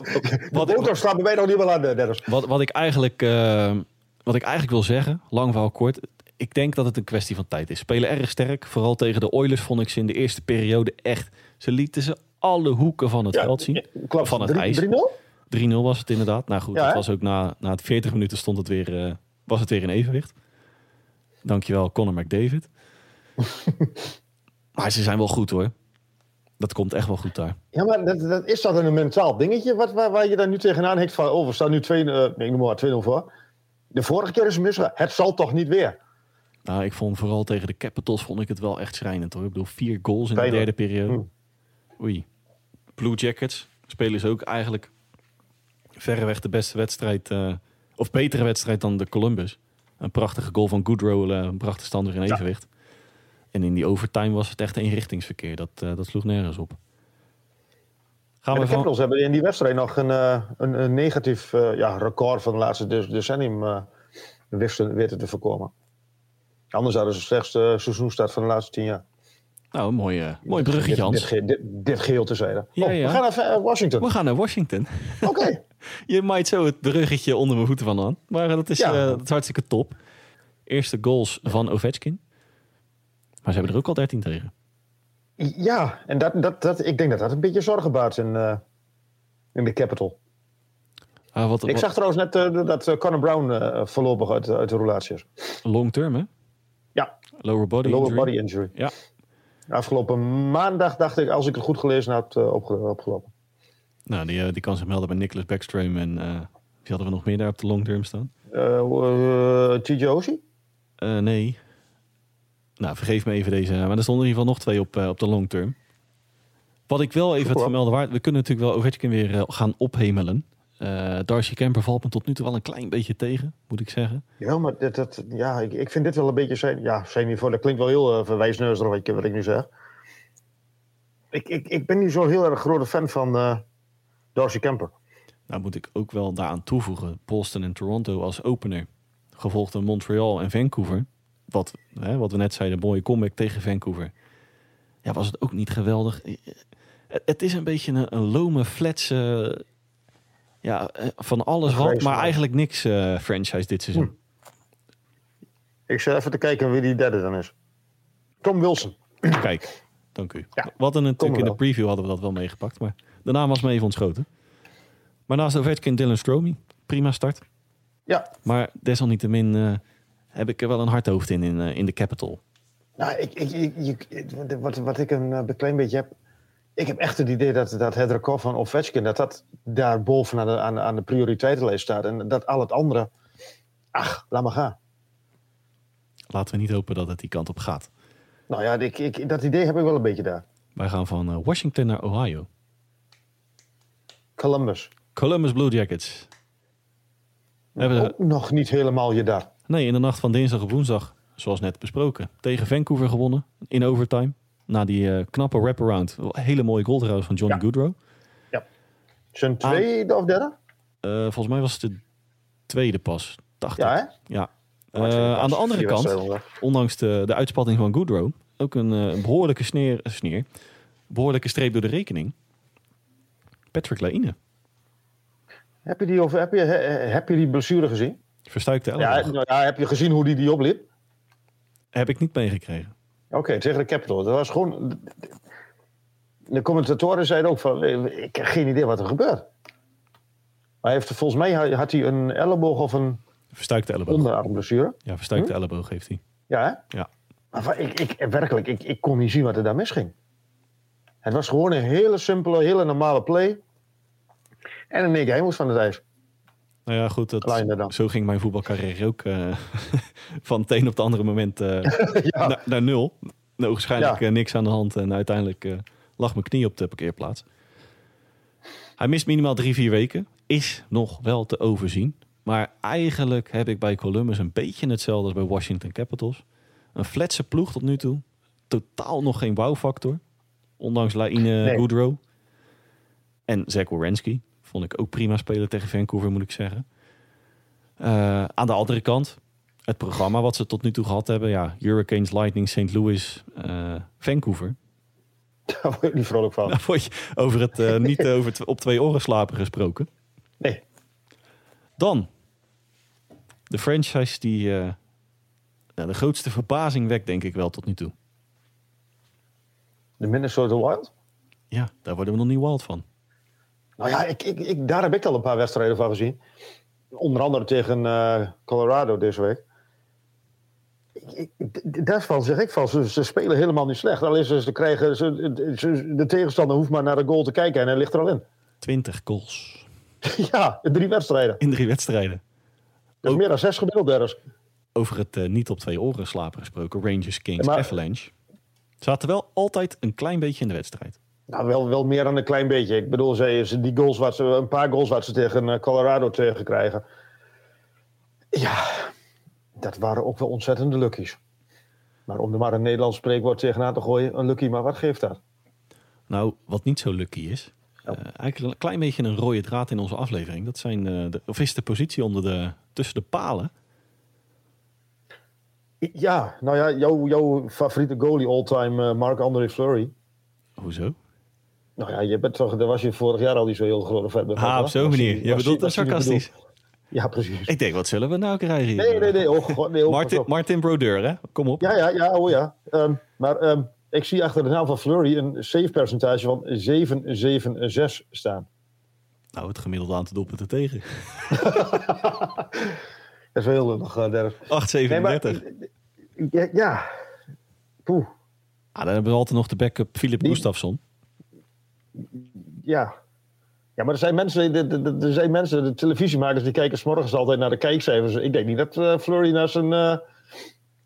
wat, ik- nog niet wel aan, eh, Dennis. Wat, wat, ik eigenlijk, eh, wat ik eigenlijk wil zeggen, lang verhaal kort. Ik denk dat het een kwestie van tijd is. Spelen erg sterk. Vooral tegen de Oilers vond ik ze in de eerste periode echt. Ze lieten ze alle hoeken van het veld zien. klopt. Van het Drie- ijs. 3-0? 3-0 was het inderdaad. Nou goed, Ja, het was ook na, na het 40 minuten stond het weer, eh, was het weer in evenwicht. Dankjewel, Conor McDavid. maar ze zijn wel goed hoor. Dat komt echt wel goed daar. Ja, maar dat, dat, is dat een mentaal dingetje wat, waar, waar je dan nu tegenaan hikt van... Oh, we staan nu 2 eh, nee, ik noem maar 2-0 voor. De vorige keer is misgegaan. Het zal toch niet weer? Nou, ik vond vooral tegen de Capitals vond ik het wel echt schrijnend hoor. Ik bedoel, vier goals in de derde periode. Hmm. Oei. Blue Jackets spelen ze ook eigenlijk verreweg de beste wedstrijd, eh, of betere wedstrijd dan de Columbus. Een prachtige goal van Goodrow, eh, bracht de stand weer in Ja. evenwicht. En in die overtime was het echt eenrichtingsverkeer. Dat, eh, dat sloeg nergens op. Gaan we de van... Capitals hebben in die wedstrijd nog een, eh, een, een negatief eh, ja, record van de laatste de- decennium uh, wisten, weten te voorkomen. Anders hadden ze slechts de seizoenstart van de laatste tien jaar. Nou, een mooi, eh, mooi bruggetje, Hans. dit, dit, dit geheel tezijde. Ja, oh, ja. We gaan naar eh, Washington. We gaan naar Washington. Oké. Je maait zo het bruggetje onder mijn voeten vandaan. Maar eh, dat is, Ja. eh, dat is hartstikke top. Eerste goals van Ovechkin. Maar ze hebben er ook al 13 tegen. Ja, en dat, dat, dat, ik denk dat dat een beetje zorgen baart in, eh, in de Capital. Ah, wat, Ik wat zag trouwens net eh, dat eh, Conor Brown voorlopig uit, uit de roulatie is. long term, hè? Ja, Lower body lower injury. body injury. Ja. Afgelopen maandag dacht ik, als ik het goed gelezen had, opge- opgelopen. Nou, die, die kan zich melden bij Nicholas Backstrom. En wie hadden we nog meer daar op de long term staan? Eh, TJ Oshie? Eh, nee. Nou, vergeef me even deze. Maar er stonden in ieder geval nog twee op, eh, op de long term. Wat ik wel even het vermelden waard... We kunnen natuurlijk wel Ovechkin weer eh, gaan ophemelen. Eh Darcy Kemper valt me tot nu toe wel een klein beetje tegen, moet ik zeggen. Ja, maar dat, dat, ja, ik, ik vind dit wel een beetje zijn, ja, niveau. Dat klinkt wel heel uh, verwijsneuzig wat ik, wat ik nu zeg. Ik, ik, ik ben niet zo heel erg grote fan van Darcy Kemper. Nou moet ik ook wel daaraan toevoegen. Boston en Toronto als opener. Gevolgd door Montreal en Vancouver. Wat, hè, wat we net zeiden, mooie comeback tegen Vancouver. Ja, was het ook niet geweldig. Het, het is een beetje een, een lome, fletse... Ja, eh, van alles wat, maar eigenlijk niks eh, franchise dit seizoen. Ik zit even te kijken wie die derde dan is. Tom Wilson. Kijk, dank u. Ja, we hadden natuurlijk in de preview hadden we dat wel meegepakt, maar de naam was me even ontschoten. Maar naast Ovechkin, Dylan Stromey. Prima start. Ja, Maar desalniettemin eh, heb ik er wel een hard hoofd in, in, eh, in de capital. nou, ik, ik, ik, wat, wat ik een eh, klein beetje heb. Ik heb echt het idee dat, dat het record van Ovechkin, dat dat daar bovenaan de, aan, de- aan de prioriteitenlijst staat. En dat al het andere, ach, laat maar gaan. Laten we niet hopen dat het die kant op gaat. Nou ja, ik, ik, dat idee heb ik wel een beetje daar. Wij gaan van eh, Washington naar Ohio. Columbus. Columbus Blue Jackets. Hebben, Ook nog niet helemaal je daar. Nee, in de nacht van dinsdag op woensdag, zoals net besproken, tegen Vancouver gewonnen in overtime. Na die eh, knappe wraparound. Hele mooie goal trouwens van Johnny Ja. Goodrow. Zijn tweede of derde? Eh, volgens mij was het de tweede pas, dacht Ja, ik. hè? Ja. Eh, aan de andere kant, ondanks de, de uitspatting van Goodrow, ook een eh, behoorlijke sneer, sneer, behoorlijke streep door de rekening. Patrick Laine, Heb je die, of, heb je, he- heb je die blessure gezien? Verstuikte elleboog. Ja, nou ja, heb je gezien hoe die die opliep? Heb ik niet meegekregen. Oké, tegen de Capitol. Dat was gewoon... De commentatoren zeiden ook van... eh, Ik heb geen idee wat er gebeurt. Maar hij heeft, volgens mij had hij een elleboog of een Verstuikte elleboog. onderarmblessure. Ja, verstuikte elleboog heeft hij. Ja, hè? Ja. Maar ik, ik, werkelijk, ik, ik kon niet zien wat er daar misging. Het was gewoon een hele simpele, hele normale play. En een één keer hij moest van het ijs. Nou ja, goed. Dat, zo ging mijn voetbalcarrière ook eh, van het een op het andere moment eh, Ja. naar, naar nul. Nou, waarschijnlijk Ja. eh, niks aan de hand. En uiteindelijk lag mijn knie op de parkeerplaats. Hij mist minimaal drie, vier weken. Is nog wel te overzien. Maar eigenlijk heb ik bij Columbus een beetje hetzelfde als bij Washington Capitals. Een fletse ploeg tot nu toe. Totaal nog geen wow-factor. Ondanks Laine Nee. Goodrow. En Zach Wierenski. Vond ik ook prima spelen tegen Vancouver, moet ik zeggen. Eh, aan de andere kant, het programma wat ze tot nu toe gehad hebben. Ja, Hurricanes, Lightning, St. Louis, eh, Vancouver. Daar word ik niet vrolijk van. Word je over het eh, niet over het op twee oren slapen gesproken. Nee. Dan de franchise die nou, de grootste verbazing wekt, denk ik wel tot nu toe. De Minnesota Wild? Ja, daar worden we nog niet wild van. Nou ja, ik, ik, ik, daar heb ik al een paar wedstrijden van gezien. Onder andere tegen uh, Colorado deze week. Ik, daarvan zeg ik van, ze, ze, spelen helemaal niet slecht. Alleen ze, ze krijgen, ze, de tegenstander hoeft maar naar de goal te kijken en hij ligt er al in. 20 goals. ja, in drie wedstrijden. In drie wedstrijden. Dat is meer dan zes gemiddeld ergens. Over het uh, niet op twee oren slapen gesproken. Rangers, Kings, maar, Avalanche. Zaten wel altijd een klein beetje in de wedstrijd. Nou, wel, wel meer dan een klein beetje. Ik bedoel, ze, die goals wat ze, een paar goals wat ze tegen uh, Colorado tegen krijgen. Ja, dat waren ook wel ontzettende luckies. Maar om er maar een Nederlands spreekwoord tegenaan te gooien, een lucky, maar wat geeft dat? Nou, wat niet zo lucky is, uh, eigenlijk een klein beetje een rode draad in onze aflevering. Dat zijn uh, de, of is de positie onder de, tussen de palen. Ja, nou ja, jouw, jouw favoriete goalie all-time, uh, Marc-André Fleury. Hoezo? Nou ja, je bent toch, daar was je vorig jaar al niet zo heel groot vet. Ah, op zo'n manier. Je bedoelt dat sarcastisch. Ja, precies. Ik denk, wat zullen we nou krijgen hier? Nee, nee, nee. Oh, God, nee oh, Martin, Martin Brodeur, hè? Kom op. Ja, ja, ja. Oh ja. Um, maar um, ik zie achter de naam van Flurry een save percentage van 7,76 staan. Nou, het gemiddelde aantal doelpunten tegen. dat is wel heel nog, uh, Dennis. 8,37. Nee, ja, ja. Poeh. Ah, dan hebben we altijd nog de backup Philip Gustafsson. Ja. Ja, maar er zijn mensen, er zijn mensen, de televisiemakers, die kijken s'morgens altijd naar de kijkcijfers. Ik denk niet dat uh, Flurry naar zijn, uh,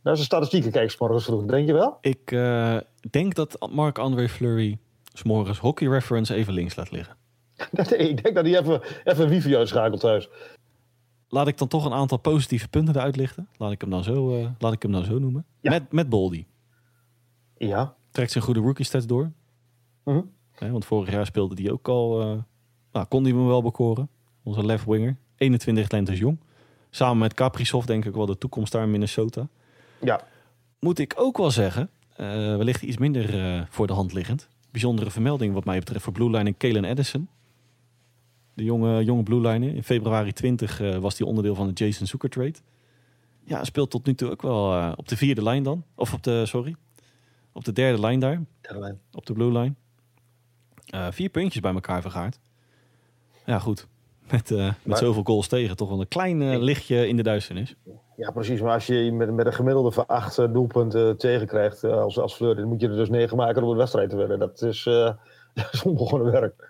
naar zijn statistieken kijkt s'morgens vroeg. Denk je wel? Ik uh, denk dat Marc-André Fleury s'morgens hockey reference even links laat liggen. ik denk dat hij even, even wifi uitschakelt thuis. Laat ik dan toch een aantal positieve punten eruit lichten. Laat ik hem dan zo, uh, laat ik hem dan zo noemen. Ja. Met, met Boldy. Ja. Trekt zijn goede rookie stats door. Mm -hmm. Want vorig jaar speelde hij ook al... Uh, nou, kon hij me wel bekoren. Onze left winger. 21 lentes jong. Samen met Kaprizov denk ik wel de toekomst daar in Minnesota. Ja. Moet ik ook wel zeggen, uh, wellicht iets minder uh, voor de hand liggend. Bijzondere vermelding wat mij betreft voor Blue Line en Kalen Edison. De jonge, jonge Blue Line. In februari 20 uh, was hij onderdeel van de Jason Zucker trade. Ja, speelt tot nu toe ook wel op de vierde lijn dan. Of op de, sorry, op de derde lijn daar. Derde lijn. Op de Blue Line. Vier puntjes bij elkaar vergaard. Ja, goed. Met, uh, met maar, zoveel goals tegen, toch wel een klein uh, lichtje in de duisternis. Ja, precies. Maar als je met, met een gemiddelde van acht doelpunten tegenkrijgt als, als Fleur, dan moet je er dus negen maken om een wedstrijd te winnen. Dat is, dat is onbegonnen werk.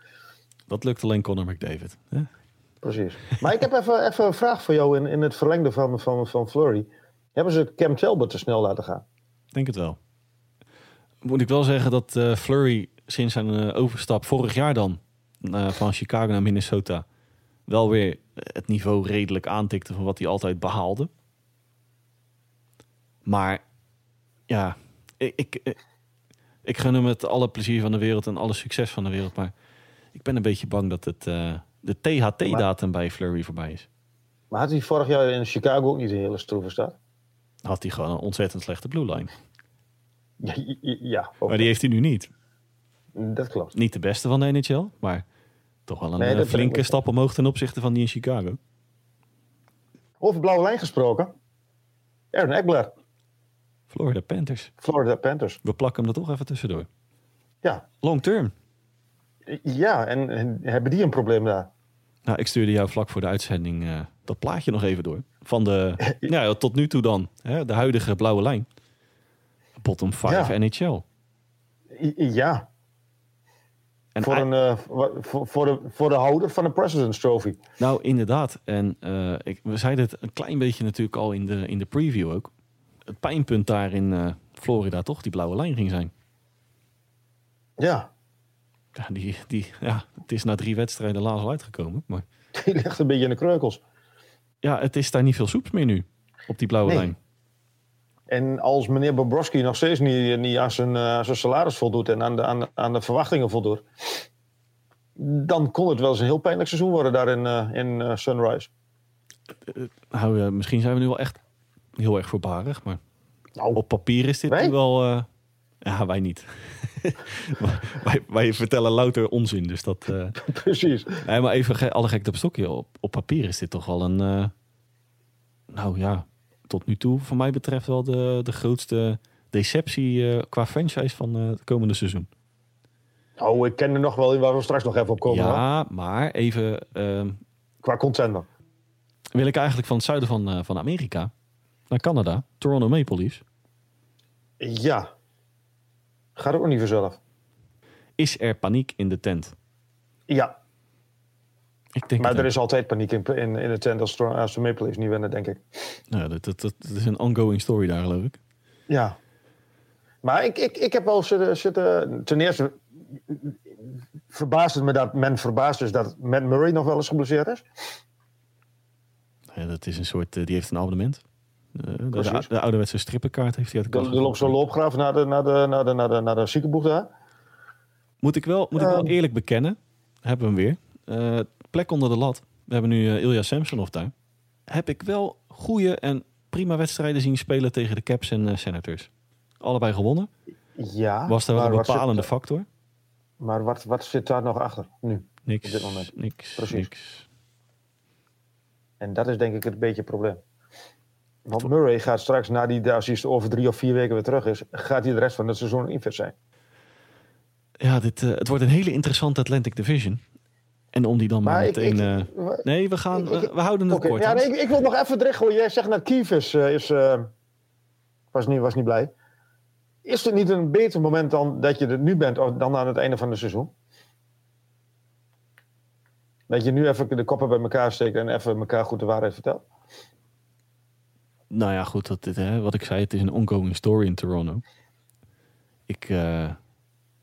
Dat lukt alleen Conor McDavid. Hè? Precies. Maar ik heb even, even een vraag voor jou in, in het verlengde van, van, van Flurry. Hebben ze Cam Talbot te snel laten gaan? Ik denk het wel. Moet ik wel zeggen dat uh, Flurry sinds zijn uh, overstap vorig jaar dan uh, van Chicago naar Minnesota wel weer het niveau redelijk aantikte van wat hij altijd behaalde. Maar ja, ik, ik, ik gun hem het alle plezier van de wereld en alle succes van de wereld. Maar ik ben een beetje bang dat het, uh, de THT-datum bij Flurry voorbij is. Maar had hij vorig jaar in Chicago ook niet een hele stroeve start? Had hij gewoon een ontzettend slechte blue line. Ja, ja maar die heeft hij nu niet. Dat klopt. Niet de beste van de NHL, maar toch wel een nee, flinke stap omhoog ten opzichte van die in Chicago. Over blauwe lijn gesproken. Aaron Eckler. Florida Panthers. Florida Panthers. We plakken hem er toch even tussendoor. Ja. Long term. Ja, en, en hebben die een probleem daar? Nou, ik stuurde jou vlak voor de uitzending uh, dat plaatje nog even door. Van de, ja, tot nu toe dan, hè, de huidige blauwe lijn. Bottom 5 ja. NHL. Ja. En voor, een, uh, voor, voor, de, voor de houder van de President's Trophy. Nou, inderdaad. En uh, ik, we zeiden het een klein beetje natuurlijk al in de, in de preview ook. Het pijnpunt daar in uh, Florida toch, die blauwe lijn ging zijn. Ja. Ja, die, die, ja, het is na drie wedstrijden laatst al uitgekomen. Maar... Die ligt een beetje in de kreukels. Ja, het is daar niet veel soeps meer nu, op die blauwe nee. lijn. En als meneer Bobrovski nog steeds niet, niet aan, zijn, uh, zijn salaris voldoet en aan de, aan, de, aan de verwachtingen voldoet, dan kon het wel eens een heel pijnlijk seizoen worden daar in, uh, in uh, Sunrise. misschien zijn we nu wel echt heel erg voorbarig, maar nou, op papier is dit wij? nu wel... Ja, wij niet. wij, wij, vertellen louter onzin, dus dat... Precies. Nee, maar even alle gekte op stokje. Op, op papier is dit toch wel een... Nou ja, tot nu toe, voor mij betreft wel de, de grootste deceptie uh, qua franchise van het komende seizoen. Oh, ik ken er nog wel in waar we straks nog even op komen. hoor. Ja, maar even ehm, Qua contender. wil ik eigenlijk van het zuiden van, eh, van Amerika naar Canada, Toronto Maple Leafs. Ja. Gaat ook niet vanzelf. Is er paniek in de tent? Ja, Ik denk maar het er ook. is altijd paniek in, in, in de tent als, als de Maple Leafs niet winnen, denk ik. Nou, dat, dat, dat, is een ongoing story daar, geloof ik. Ja. Maar ik, ik, ik heb wel zitten, zitten... Ten eerste verbaast het me dat men verbaasd is dat Matt Murray nog wel eens geblesseerd is. Ja, dat is een soort, eh, die heeft een abonnement. Eh, de, de, de ouderwetse strippenkaart heeft hij uit de kast er loopt zo'n loopgraaf naar de, naar de, naar de, naar de, naar de ziekenboeg daar. Moet ik wel, moet ik wel Ehm. eerlijk bekennen, hebben we hem weer. Eh, plek onder de lat. We hebben nu eh, Ilja Samsonov daar. Heb ik wel goede en prima wedstrijden zien spelen tegen de Caps en eh, Senators. Allebei gewonnen. Ja. Was daar wel een zit- bepalende factor? Maar wat, wat zit daar nog achter nu? Niks, op dit moment. niks, Precies. niks. En dat is denk ik het beetje het probleem. Want Murray gaat straks, na die, als hij over drie of vier weken weer terug is, gaat hij de rest van het seizoen infit zijn. Ja, dit, eh, het wordt een hele interessante Atlantic Division. En om die dan maar, meteen... ik- eh, nee, we, gaan, ik- we, houden het kort. ja, nee, ik, ik wil nog even gooien. Jij zegt net Kief is, eh, is eh, was, niet, was niet blij. Is het niet een beter moment dan dat je er nu bent dan aan het einde van het seizoen? Dat je nu even de koppen bij elkaar steekt en even elkaar goed de waarheid vertelt? Nou ja, goed, dat, dit, hè, wat ik zei, het is een ongoing story in Toronto. Ik,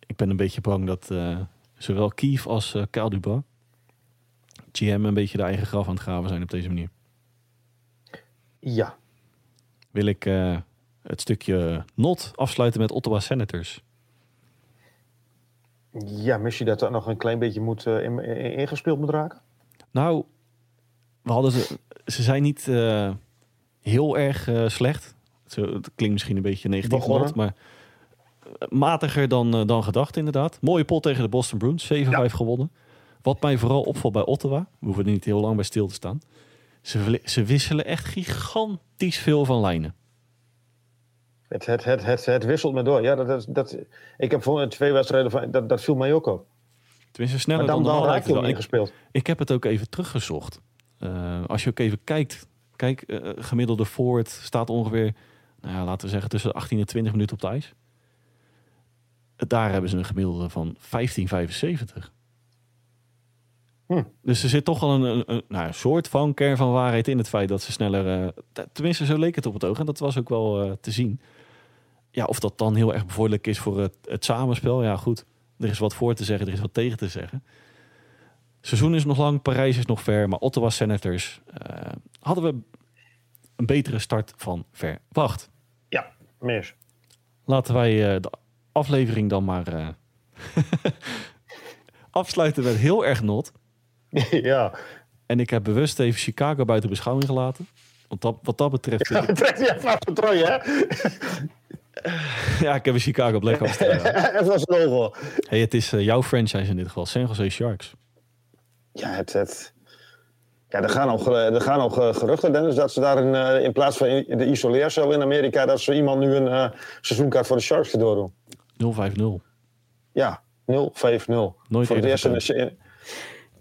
ik ben een beetje bang dat zowel Kief als Kyle Dubas, GM, een beetje de eigen graf aan het graven zijn op deze manier. Ja. Wil ik eh, het stukje not afsluiten met Ottawa Senators. Ja, mis je dat dat nog een klein beetje moet, eh, in- in- ingespeeld moet raken? Nou, we hadden ze, ze zijn niet eh, heel erg slecht. Zo, het klinkt misschien een beetje negatief, not, maar matiger dan, dan gedacht inderdaad. Mooie pot tegen de Boston Bruins, 7-5 gewonnen. Wat mij vooral opvalt bij Ottawa, we hoeven er niet heel lang bij stil te staan. Ze, ze wisselen echt gigantisch veel van lijnen. Het, het, het, het, het wisselt me door. Ja, dat, dat, dat, ik heb voor twee wedstrijden van. Dat, dat viel mij ook op. Tenminste, sneller Maar dan, dan dan raak je hem wel. Ik- ingespeeld. Ik heb het ook even teruggezocht. Eh, als je ook even kijkt, kijk, eh, gemiddelde forward staat ongeveer, nou ja, laten we zeggen, tussen 18 en 20 minuten op het ijs. Daar hebben ze een gemiddelde van 15,75. Hm. Dus er zit toch wel een, een, een, nou, een soort van kern van waarheid in het feit dat ze sneller, eh, tenminste zo leek het op het oog en dat was ook wel eh, te zien. Ja, of dat dan heel erg bevorderlijk is voor het, het samenspel, ja goed. Er is wat voor te zeggen, er is wat tegen te zeggen. Seizoen is nog lang, Parijs is nog ver, maar Ottawa Senators eh, hadden we een betere start van verwacht. Ja, mis. Laten wij de aflevering dan maar afsluiten met heel erg not. ja. En ik heb bewust even Chicago buiten beschouwing gelaten. Want dat, wat dat betreft, ja, Trekt af de trui, hè? ik heb een Chicago Blackhawks. gedaan. even als logo. hey, het is eh, jouw franchise in dit geval, San Jose Sharks. Ja, het, het, ja er gaan ge- er gaan ge- geruchten, Dennis, dat ze daar in, eh, in plaats van de isoleercel in Amerika, dat ze iemand nu een eh, seizoenkaart voor de Sharks cadeau doen. 0-5-0. Ja, 0-5-0. Nooit Voor het eerder eerst in, gedaan.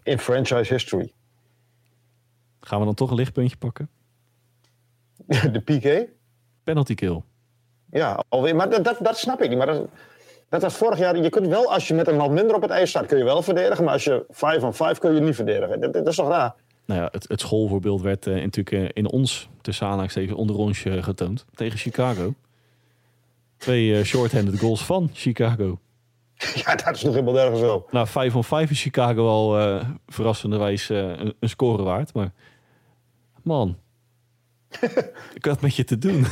In, franchise history. Gaan we dan toch een lichtpuntje pakken? de PK? Penalty kill. Ja, alweer. Maar dat, dat, dat snap ik niet. Maar dat, dat was vorig jaar. Je kunt wel, als je met een man minder op het ijs staat, kun je wel verdedigen. Maar als je 5 on 5 kun je niet verdedigen. Dat, dat is toch raar? Nou ja, het, het schoolvoorbeeld werd eh, natuurlijk eh, in ons, tussen aanhalingstekens, onder ons eh, getoond. Tegen Chicago. Twee short-handed goals van Chicago. Ja, dat is nog helemaal nergens zo. Nou, 5 on 5 is Chicago al eh verrassenderwijs eh, een, een score waard. Maar man, ik had met je te doen.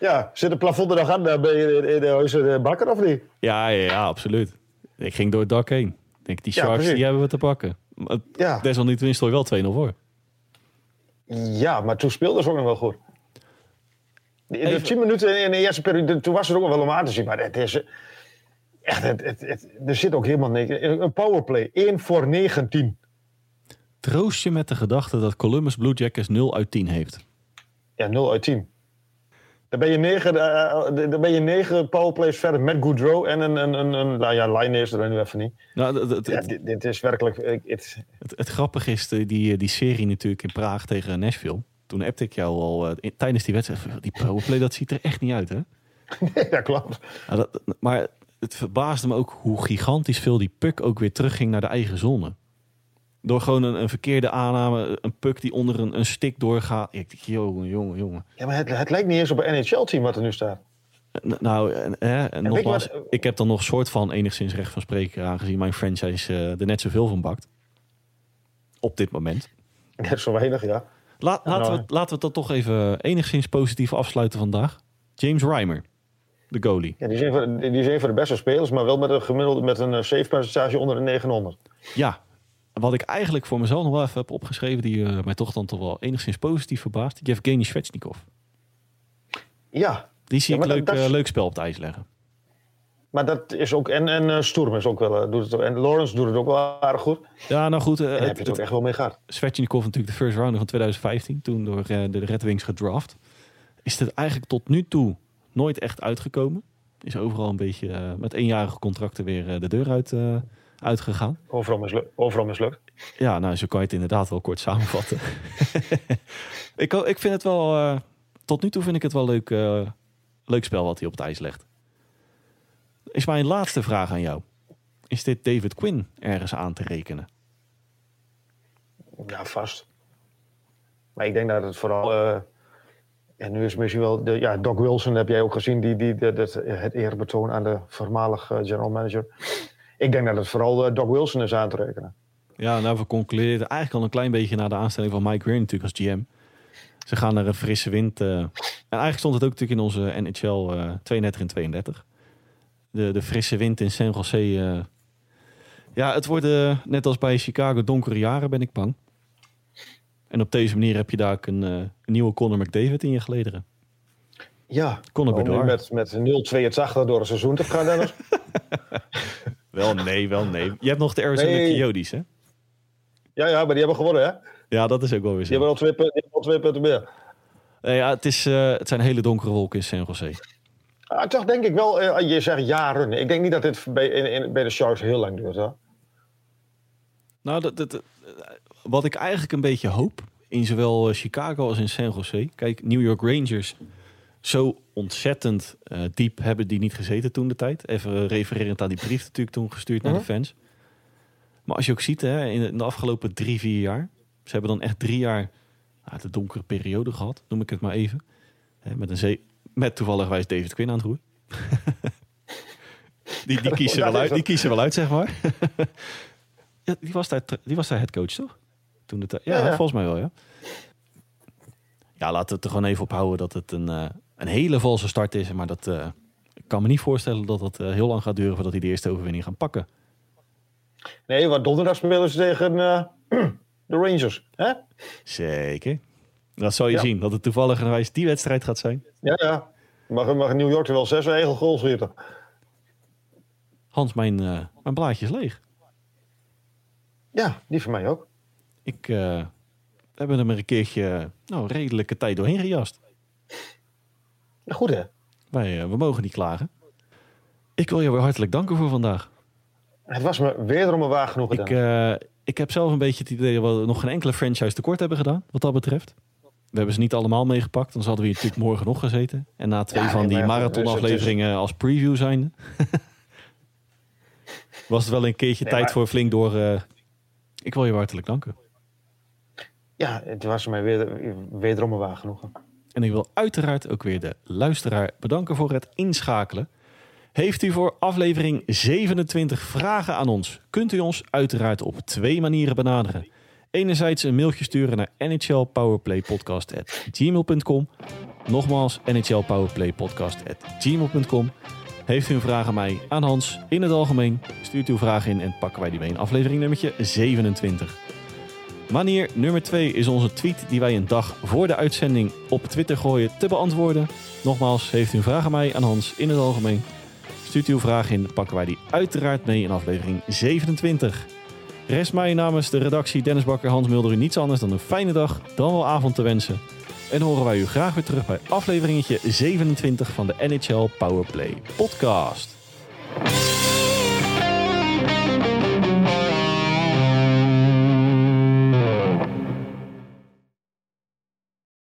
Ja, zit het plafond er nog aan eh, bij je in, in de huizen bakker of niet? ja, ja, ja, absoluut. Ik ging door het dak heen. Ik denk, die Sharks, die hebben we te pakken. Maar Ja. Desalniettemin stond je wel 2-0 voor. Ja, maar toen speelden ze ook nog wel goed. In de Even- 10 minuten in de eerste periode, toen was het ook nog wel om aan te zien. Maar het is echt, het, het, het- er zit ook helemaal niks. Een powerplay, 1 voor 19. Troost je met de gedachte dat Columbus Blue Jackets 0 uit 10 heeft. Ja, 0 uit 10. Dan ben je negen, uh, dan ben je negen powerplays verder met Goodrow en een, een, een, een nou ja, line is er nu even niet. Nou, het, ja, dit, dit, is werkelijk... Het, het, het, grappige is, die, die serie natuurlijk in Praag tegen Nashville. Toen appte ik jou al uh, tijdens die wedstrijd, die powerplay, dat ziet er echt niet uit, hè? Nee, dat klopt. Nou, dat, maar het verbaasde me ook hoe gigantisch veel die puck ook weer terugging naar de eigen zone. Door gewoon een, een verkeerde aanname, een puck die onder een, een stick doorgaat. Ik denk, jongen, jongen, jongen. Ja, maar het, het lijkt niet eens op een NHL-team wat er nu staat. Nou, en, en nogmaals, ik heb dan nog soort van enigszins recht van spreken, aangezien mijn franchise uh, er net zoveel van bakt. Op dit moment. Net zo weinig, ja. laten, we, nou, laten we dan toch even enigszins positief afsluiten vandaag. James Reimer, de goalie. Ja, die is, een van, die is een van de beste spelers, maar wel met een gemiddelde met een eh, save percentage onder de 900. Ja, wat ik eigenlijk voor mezelf nog wel even heb opgeschreven, die uh, mij toch dan toch wel enigszins positief verbaast, Yevgeny Svechnikov. Ja. Die zie ik leuk, uh, leuk spel op het ijs leggen. Maar dat is ook, en, en uh, Sturm is ook wel, doet het, en Lawrence doet het ook wel aardig goed. Ja, nou goed. Uh, heb je het ook echt wel mee gehad. Svechnikov natuurlijk de first rounder van 2015, toen door de Red Wings gedraft. Is het eigenlijk tot nu toe nooit echt uitgekomen. Is overal een beetje met eenjarige contracten weer de deur uit uitgegaan. Overal, mislukt. Overal mislukt. Ja, nou, zo kan je het inderdaad wel kort samenvatten. ik, ik vind het wel, tot nu toe vind ik het wel leuk, leuk spel wat hij op het ijs legt. Is mijn laatste vraag aan jou. Is dit David Quinn ergens aan te rekenen? Ja, vast. Maar ik denk dat het vooral. Uh, en nu is misschien wel. De, ja, Doc Wilson heb jij ook gezien, die, die, de, de, het eerbetoon aan de voormalige general manager ik denk dat het vooral uh, Doc Wilson is aan te rekenen. Ja, nou, we concludeerden eigenlijk al een klein beetje na de aanstelling van Mike Green natuurlijk als GM. Ze gaan naar een frisse wind. En eigenlijk stond het ook natuurlijk in onze NHL uh, 32 en 32. De, de frisse wind in San Jose. Ja, het worden net als bij Chicago donkere jaren, ben ik bang. En op deze manier heb je daar ook een, een nieuwe Conor McDavid in je gelederen. Ja, Conor Bedard. Met, met 0-82 door een seizoen te gaan, Dennis. Wel nee, wel nee. Je hebt nog de Arizona nee. Coyotes, hè? Ja, ja, maar die hebben gewonnen, hè? Ja, dat is ook wel weer zo. Die hebben al twee, punten, al twee punten meer. Nee, ja, het, is, uh, het zijn hele donkere wolken in San Jose. Ah, toch denk ik wel, uh, je zegt jaren. Ik denk niet dat dit bij, in, in, bij de Sharks heel lang duurt, hè? Nou, dat, dat, wat ik eigenlijk een beetje hoop, in zowel eh, Chicago als in San Jose. Kijk, New York Rangers zo ontzettend uh, diep hebben die niet gezeten toen de tijd. Even refererend aan die brief natuurlijk toen gestuurd naar de mhm. fans. Maar als je ook ziet, hè, in de afgelopen drie, vier jaar. Ze hebben dan echt drie jaar nou, de donkere periode gehad, noem ik het maar even. Hè, met, een zee, met toevallig wijs David Quinn aan het roer. die, die, kiezen wel uit, die kiezen wel uit, zeg maar. ja, die, was daar, die was daar headcoach, toch? Toen ja, ja, volgens mij wel, ja. Ja, laten we het er gewoon even op houden dat het een, uh, een hele valse start is. Maar dat, uh, ik kan me niet voorstellen dat het uh, heel lang gaat duren voordat hij de eerste overwinning gaan pakken. Nee, want donderdag spelen ze tegen de Rangers. Hè? Zeker. Dat zou je zien, dat het toevallig die wedstrijd gaat zijn. Ja, ja. Mag, mag New York er wel zes eigen goals zitten. Hans, mijn, mijn blaadje is leeg. Ja, die van mij ook. Ik, we hebben er maar een keertje nou, redelijke tijd doorheen gejast. Goed hè? Wij, uh, we mogen niet klagen. Ik wil je weer hartelijk danken voor vandaag. Het was me wederom een waar genoeg ik, uh, ik heb zelf een beetje het idee dat we nog geen enkele franchise tekort hebben gedaan, wat dat betreft. We hebben ze niet allemaal meegepakt, dan hadden we hier natuurlijk morgen nog gezeten. En na twee van die marathonafleveringen als preview zijn, was het wel een keertje tijd voor flink door. Uh, ik wil je hartelijk danken. Ja, het was mij weer, wederom een waar genoegen. En ik wil uiteraard ook weer de luisteraar bedanken voor het inschakelen. Heeft u voor aflevering 27 vragen aan ons? Kunt u ons uiteraard op twee manieren benaderen. Enerzijds een mailtje sturen naar nhlpowerplaypodcast.gmail.com Nogmaals, nhlpowerplaypodcast.gmail.com Heeft u een vraag aan mij, aan Hans, in het algemeen? Stuurt uw vraag in en pakken wij die mee in aflevering nummertje 27. Manier nummer 2 is onze tweet die wij een dag voor de uitzending op Twitter gooien te beantwoorden. Nogmaals, heeft u een vraag aan mij, aan Hans, in het algemeen? Stuurt uw vraag in, pakken wij die uiteraard mee in aflevering 27. Rest mij namens de redactie Dennis Bakker, Hans Mulder u niets anders dan een fijne dag, dan wel avond te wensen. en horen wij u graag weer terug bij afleveringetje 27 van de NHL Powerplay podcast.